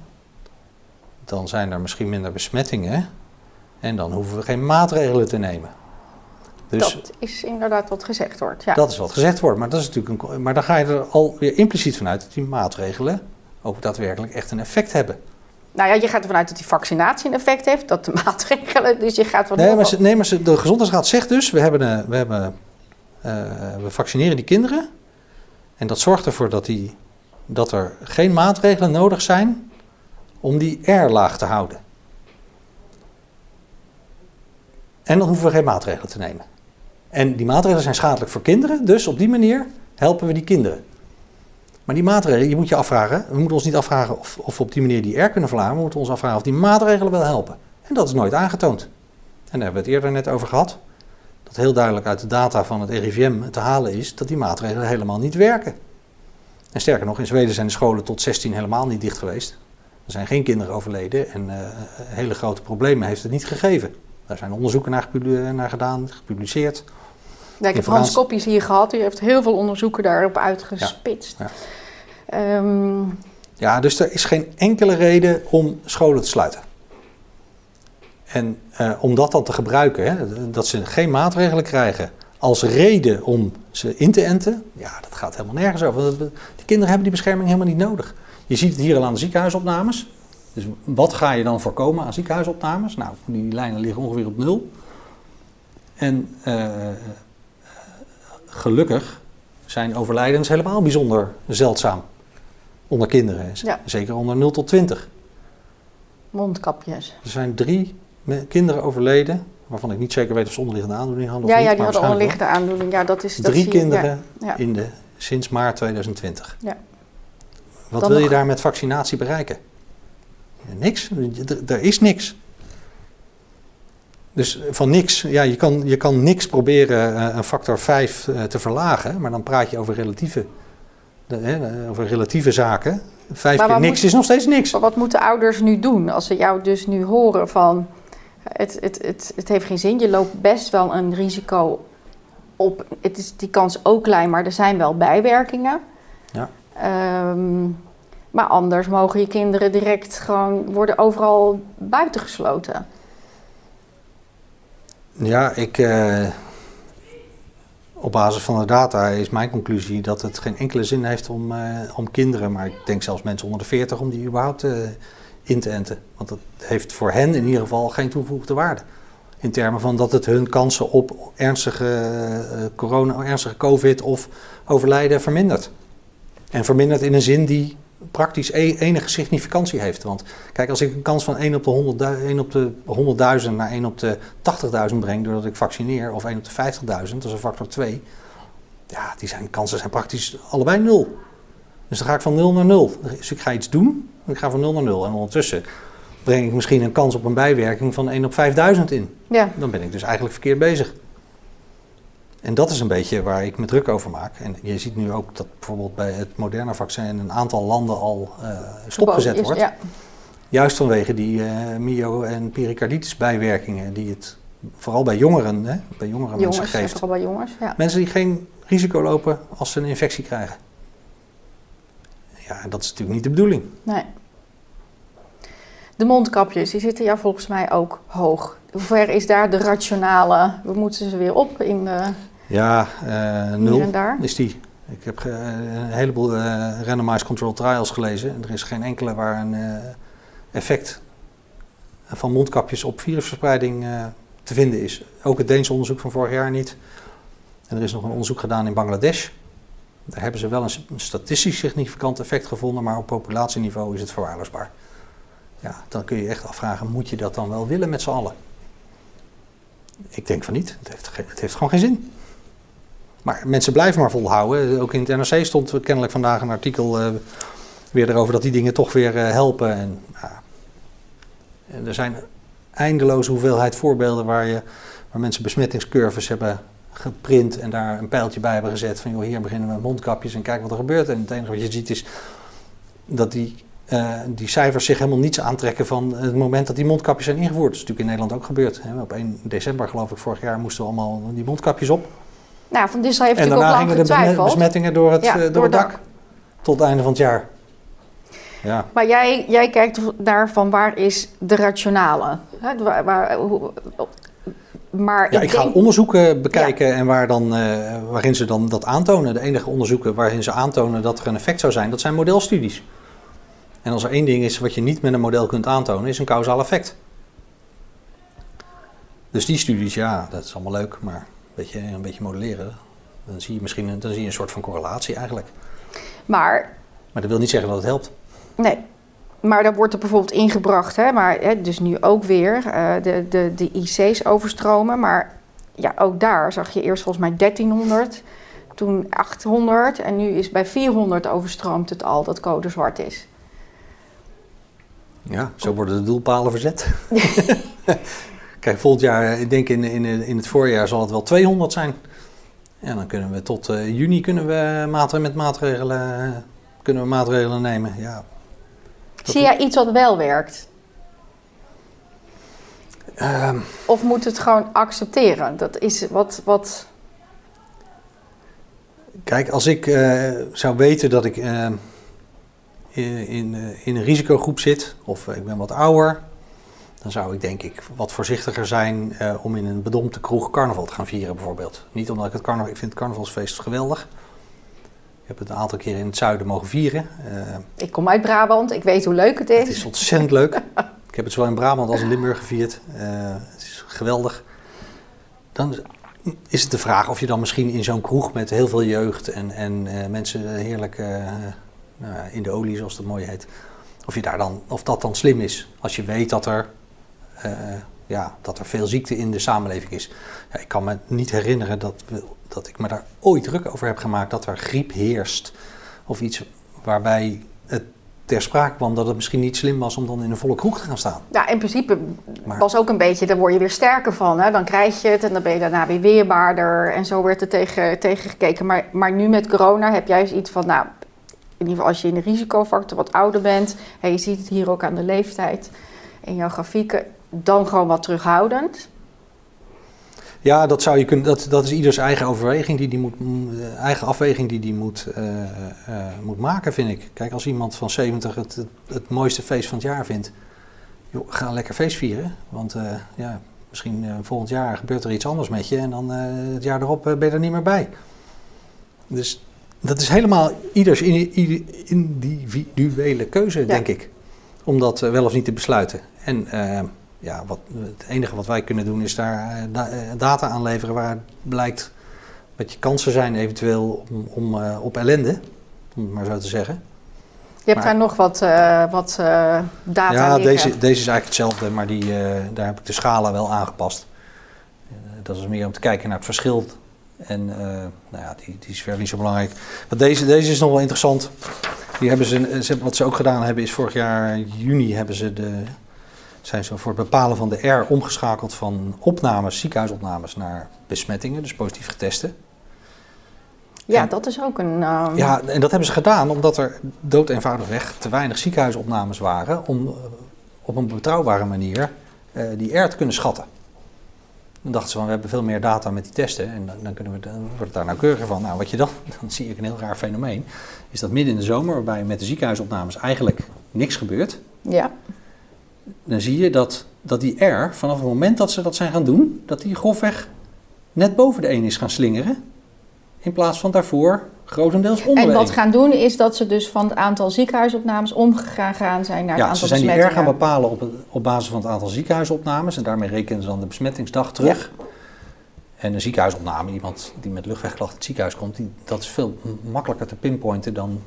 Speaker 2: dan zijn er misschien minder besmettingen. En dan hoeven we geen maatregelen te nemen.
Speaker 1: Dus, dat is inderdaad wat gezegd wordt. Ja.
Speaker 2: Dat is wat gezegd wordt, maar, dat is natuurlijk een, maar dan ga je er alweer impliciet vanuit dat die maatregelen ook daadwerkelijk echt een effect hebben.
Speaker 1: Nou ja, je gaat ervan uit dat die vaccinatie een effect heeft, dat de maatregelen, dus je gaat van...
Speaker 2: Nee, maar, nee, maar de Gezondheidsraad zegt dus, we, hebben, we, hebben, uh, we vaccineren die kinderen en dat zorgt ervoor dat, die, dat er geen maatregelen nodig zijn om die R laag te houden. En dan hoeven we geen maatregelen te nemen. En die maatregelen zijn schadelijk voor kinderen, dus op die manier helpen we die kinderen. Maar die maatregelen, je moet je afvragen, we moeten ons niet afvragen of, of we op die manier die R kunnen verlagen, we moeten ons afvragen of die maatregelen wel helpen. En dat is nooit aangetoond. En daar hebben we het eerder net over gehad. Dat heel duidelijk uit de data van het RIVM te halen is dat die maatregelen helemaal niet werken. En sterker nog, in Zweden zijn de scholen tot 16 helemaal niet dicht geweest. Er zijn geen kinderen overleden en uh, hele grote problemen heeft het niet gegeven. Daar zijn onderzoeken naar gedaan, gepubliceerd.
Speaker 1: Ja, ik heb Frans Koppies hier gehad. Die heeft heel veel onderzoeken daarop uitgespitst. Ja,
Speaker 2: ja. Ehm, ja, dus er is geen enkele reden om scholen te sluiten. En uh, om dat dan te gebruiken, hè, dat ze geen maatregelen krijgen als reden om ze in te enten, ja, dat gaat helemaal nergens over. Die kinderen hebben die bescherming helemaal niet nodig. Je ziet het hier al aan de ziekenhuisopnames. Dus wat ga je dan voorkomen aan ziekenhuisopnames? Nou, die lijnen liggen ongeveer op nul. En uh, gelukkig zijn overlijdens helemaal bijzonder zeldzaam onder kinderen. Zeker onder 0 tot 20.
Speaker 1: Mondkapjes.
Speaker 2: Er zijn drie kinderen overleden, waarvan ik niet zeker weet of ze onderliggende aandoening hadden.
Speaker 1: Ja,
Speaker 2: of
Speaker 1: ja die hadden onderliggende aandoening. Ja, dat is,
Speaker 2: drie kinderen ja. In de, sinds maart 2020. Ja. Wat wil je daar met vaccinatie bereiken? Niks. Er is niks. Dus van niks, ja, je kan, je kan niks proberen uh, een factor 5 uh, eh, te verlagen, maar dan praat je over relatieve, over relatieve zaken. Vijf keer niks is nog steeds niks.
Speaker 1: Maar wat moeten ouders nu doen als ze jou dus nu horen van het, het, het, het heeft geen zin, je loopt best wel een risico op, het is die kans ook klein, maar er zijn wel bijwerkingen. Ja. Um, Maar anders mogen je kinderen direct gewoon worden overal buitengesloten.
Speaker 2: Ja, ik, eh, op basis van de data is mijn conclusie dat het geen enkele zin heeft om, eh, om kinderen, maar ik denk zelfs mensen onder de 40, om die überhaupt eh, in te enten. Want dat heeft voor hen in ieder geval geen toegevoegde waarde. In termen van dat het hun kansen op ernstige corona, ernstige covid of overlijden vermindert. En vermindert in een zin die praktisch e- enige significantie heeft. Want kijk, als ik een kans van 1 op de 100.000 1 op de 100.000 naar 1 op de 80.000 breng doordat ik vaccineer, of 1 op de 50.000, dat is een factor 2. Ja, die zijn, kansen zijn praktisch allebei nul. Dus dan ga ik van 0 naar 0. Dus ik ga iets doen, ik ga van 0 naar 0. En ondertussen breng ik misschien een kans op een bijwerking van 1 op 5000 in.
Speaker 1: Ja,
Speaker 2: Dan ben ik dus eigenlijk verkeerd bezig. En dat is een beetje waar ik me druk over maak. En je ziet nu ook dat bijvoorbeeld bij het Moderna-vaccin in een aantal landen al eh, stopgezet wordt.
Speaker 1: Ja,
Speaker 2: Juist vanwege die eh myo- en pericarditis bijwerkingen die het vooral bij jongeren, hè, bij jongere mensen
Speaker 1: jongens, en
Speaker 2: geeft.
Speaker 1: vooral bij jongens. Ja.
Speaker 2: Mensen die geen risico lopen als ze een infectie krijgen. Ja, en dat is natuurlijk niet de bedoeling.
Speaker 1: Nee. De mondkapjes, die zitten jou volgens mij ook hoog. Hoe ver is daar de rationale? We moeten ze weer op in de,
Speaker 2: Ja, eh, nul is die. Ik heb een heleboel eh, randomized control trials gelezen. En er is geen enkele waar een eh, effect van mondkapjes op virusverspreiding te vinden is. Ook het Deense onderzoek van vorig jaar niet. En er is nog een onderzoek gedaan in Bangladesh. Daar hebben ze wel een statistisch significant effect gevonden, maar op populatieniveau is het verwaarloosbaar. Ja, dan kun je echt afvragen, moet je dat dan wel willen met z'n allen? Ik denk van niet. Het heeft, het heeft gewoon geen zin. Maar mensen blijven maar volhouden. Ook in het NRC stond kennelijk vandaag een artikel eh, weer erover dat die dingen toch weer eh, helpen. En, ja. en er zijn eindeloze hoeveelheid voorbeelden waar, je, waar mensen besmettingscurves hebben geprint en daar een pijltje bij hebben gezet van joh, hier beginnen we met mondkapjes en kijk wat er gebeurt. En het enige wat je ziet is dat die, eh, die cijfers zich helemaal niets aantrekken van het moment dat die mondkapjes zijn ingevoerd. Dat is natuurlijk in Nederland ook gebeurd. Hè. Op 1 december geloof ik vorig jaar moesten we allemaal die mondkapjes op.
Speaker 1: Nou, Van Dissel heeft
Speaker 2: En
Speaker 1: natuurlijk ook
Speaker 2: daarna
Speaker 1: lang
Speaker 2: gingen de besmettingen door het,
Speaker 1: Ja,
Speaker 2: eh, door
Speaker 1: door
Speaker 2: het dak. Tot het einde van het jaar. Ja,
Speaker 1: Maar jij, jij kijkt naar van waar is de rationale? Waar, waar- hoe- maar
Speaker 2: ja
Speaker 1: ik
Speaker 2: ik ga onderzoeken bekijken en waar dan, eh, waarin ze dan dat aantonen. De enige onderzoeken waarin ze aantonen dat er een effect zou zijn, dat zijn modelstudies. En als er één ding is wat je niet met een model kunt aantonen, is een causaal effect. Dus die studies, ja, dat is allemaal leuk, maar beetje, een beetje modelleren. Dan zie je misschien een, dan zie je een soort van correlatie eigenlijk.
Speaker 1: maar
Speaker 2: Maar dat wil niet zeggen dat het helpt.
Speaker 1: Nee, maar daar wordt er bijvoorbeeld ingebracht, hè, maar hè, dus nu ook weer eh, de, de, de IC's overstromen. Maar ja, ook daar zag je eerst volgens mij 1300, toen 800 en nu is bij 400 overstroomt het al dat code zwart is.
Speaker 2: Ja, zo worden de doelpalen verzet. Kijk, volgend jaar, ik denk in, in, in het voorjaar zal het wel 200 zijn. En dan kunnen we tot eh, juni kunnen we maatregelen, met maatregelen, kunnen we maatregelen nemen. Ja.
Speaker 1: Zie jij iets wat wel werkt?
Speaker 2: Ehm,
Speaker 1: Of moet het gewoon accepteren? Dat is wat, wat
Speaker 2: kijk, als ik eh, zou weten dat ik eh, in, in, in een risicogroep zit, of ik ben wat ouder, dan zou ik denk ik wat voorzichtiger zijn eh, om in een bedompte kroeg carnaval te gaan vieren bijvoorbeeld. Niet omdat ik het carnaval, ik vind het carnavalsfeest geweldig. Ik heb het een aantal keren in het zuiden mogen vieren. Eh,
Speaker 1: ik kom uit Brabant, ik weet hoe leuk het is.
Speaker 2: het is ontzettend leuk. Ik heb het zowel in Brabant als in Limburg gevierd. Eh, het is geweldig. Dan is het de vraag of je dan misschien in zo'n kroeg met heel veel jeugd en, en mensen heerlijk nou in de olie, zoals het mooi heet, of, je daar dan, of dat dan slim is. Als je weet dat er, eh, ja, dat er veel ziekte in de samenleving is. Ja, ik kan me niet herinneren dat, dat ik me daar ooit druk over heb gemaakt dat er griep heerst. Of iets waarbij het ter sprake kwam dat het misschien niet slim was om dan in een volle kroeg te gaan staan.
Speaker 1: Ja, in principe
Speaker 2: Maar-
Speaker 1: was ook een beetje, daar word je weer sterker van. Hè? Dan krijg je het en dan ben je daarna weer weerbaarder. En zo werd er tegen, tegen gekeken. Maar, maar nu met corona heb jij iets van, nou, in ieder geval als je in de risicofactor wat ouder bent. En je ziet het hier ook aan de leeftijd in jouw grafieken. Dan gewoon wat terughoudend.
Speaker 2: Ja, dat zou je kunnen. Dat, dat is ieders eigen overweging die die moet, eh, eigen afweging die die moet, eh, eh, moet maken, vind ik. Kijk, als iemand van 70 het, het, het mooiste feest van het jaar vindt, joh, ga lekker feest vieren. Want ja, misschien volgend jaar gebeurt er iets anders met je en dan het jaar erop ben je er niet meer bij. Dus dat is helemaal ieders individuele keuze, denk ik. Om dat wel of niet te besluiten. En ja, wat, het enige wat wij kunnen doen is daar eh, eh, data aan leveren waar blijkt wat je kansen zijn eventueel om, om eh, op ellende, om het maar zo te zeggen.
Speaker 1: Je hebt
Speaker 2: Maar-
Speaker 1: daar nog wat, eh, wat data
Speaker 2: ja,
Speaker 1: liggen.
Speaker 2: deze, deze is eigenlijk hetzelfde, maar die, daar heb ik de schalen wel aangepast. Dat is meer om te kijken naar het verschil. En nou ja, die, die is verder niet zo belangrijk. Maar deze, deze is nog wel interessant. Die hebben ze- wat ze ook gedaan hebben is vorig jaar juni hebben ze de, zijn ze voor het bepalen van de R omgeschakeld van opnames, ziekenhuisopnames naar besmettingen, dus positief getesten.
Speaker 1: Ja,
Speaker 2: En-
Speaker 1: dat is ook een... ehm,
Speaker 2: Ja, en dat hebben ze gedaan omdat er dood eenvoudigweg te weinig ziekenhuisopnames waren om eh, op een betrouwbare manier eh, die R te kunnen schatten. Dan dachten ze van, we hebben veel meer data met die testen en dan, dan, kunnen we, dan wordt het daar nauwkeuriger van. Nou, wat je dan, dan zie ik een heel raar fenomeen, is dat midden in de zomer, waarbij met de ziekenhuisopnames eigenlijk niks gebeurt,
Speaker 1: ja.
Speaker 2: Dan zie je dat, dat die R, vanaf het moment dat ze dat zijn gaan doen, dat die grofweg net boven de 1 is gaan slingeren, in plaats van daarvoor grotendeels onder
Speaker 1: En wat
Speaker 2: 1.
Speaker 1: gaan doen is dat ze dus van het aantal ziekenhuisopnames omgegaan zijn naar het
Speaker 2: Ja,
Speaker 1: aantal
Speaker 2: ze zijn die R
Speaker 1: besmettingen.
Speaker 2: gaan bepalen op, op basis van het aantal ziekenhuisopnames. En daarmee rekenen ze dan de besmettingsdag terug. En een ziekenhuisopname, iemand die met luchtwegklachten in het ziekenhuis komt, die, dat is veel makkelijker te pinpointen dan,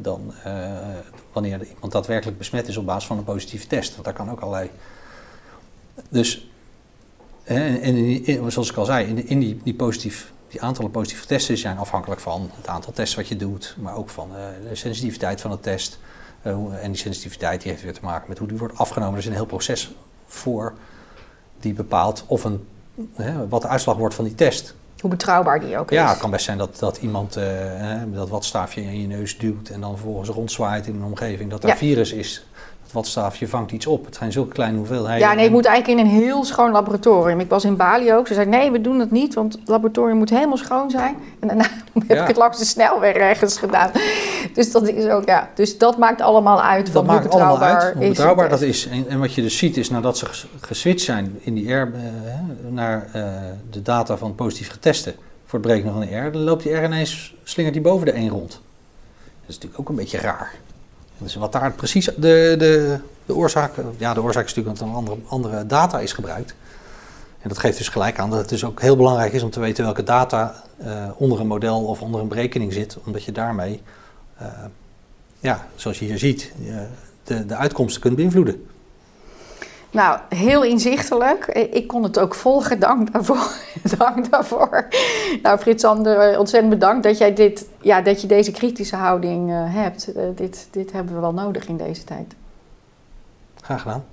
Speaker 2: dan eh, wanneer iemand daadwerkelijk besmet is op basis van een positieve test. Want daar kan ook allerlei. Dus, en in- zoals ik al zei, in, in die, die, positief, die aantallen positieve testen zijn afhankelijk van het aantal tests wat je doet, maar ook van eh, de sensitiviteit van de test. Eh, en die sensitiviteit die heeft weer te maken met hoe die wordt afgenomen. Er is een heel proces voor die bepaalt of een, wat de uitslag wordt van die test.
Speaker 1: Hoe betrouwbaar die ook
Speaker 2: Ja,
Speaker 1: is.
Speaker 2: het kan best zijn dat, dat iemand hè, dat watstaafje in je neus duwt en dan vervolgens rondzwaait in een omgeving dat er
Speaker 1: Ja.
Speaker 2: virus is. Dat watstaafje vangt iets op. Het zijn zulke kleine hoeveelheden.
Speaker 1: Ja, nee, het
Speaker 2: En-
Speaker 1: moet eigenlijk in een heel schoon laboratorium. Ik was in Bali ook. Ze zei, nee, we doen dat niet, want het laboratorium moet helemaal schoon zijn. En daarna heb ik het langs de snelweg ergens gedaan. Dus dat is ook, ja. Dus dat maakt allemaal uit
Speaker 2: Dat
Speaker 1: van hoe
Speaker 2: maakt allemaal
Speaker 1: betrouwbaar
Speaker 2: uit hoe betrouwbaar dat is. En, en wat je dus ziet is nadat ze ges- geswitcht zijn in die R, eh, naar eh, de data van positief getesten voor het berekenen van de R, dan loopt die R ineens, slingert die boven de 1 rond. Dat is natuurlijk ook een beetje raar. Dus wat daar precies de, de, de oorzaak, ja de oorzaak is natuurlijk dat er een andere, andere data is gebruikt. En dat geeft dus gelijk aan dat het dus ook heel belangrijk is om te weten welke data eh, onder een model of onder een berekening zit. Omdat je daarmee, eh, ja, zoals je hier ziet, eh, de, de uitkomsten kunt beïnvloeden.
Speaker 1: Nou, heel inzichtelijk. Ik kon het ook volgen. Dank daarvoor. Dank daarvoor. Nou, Frits Sander, ontzettend bedankt dat, jij dit, ja, dat je deze kritische houding eh, hebt. Eh, dit, dit hebben we wel nodig in deze tijd.
Speaker 2: Graag gedaan.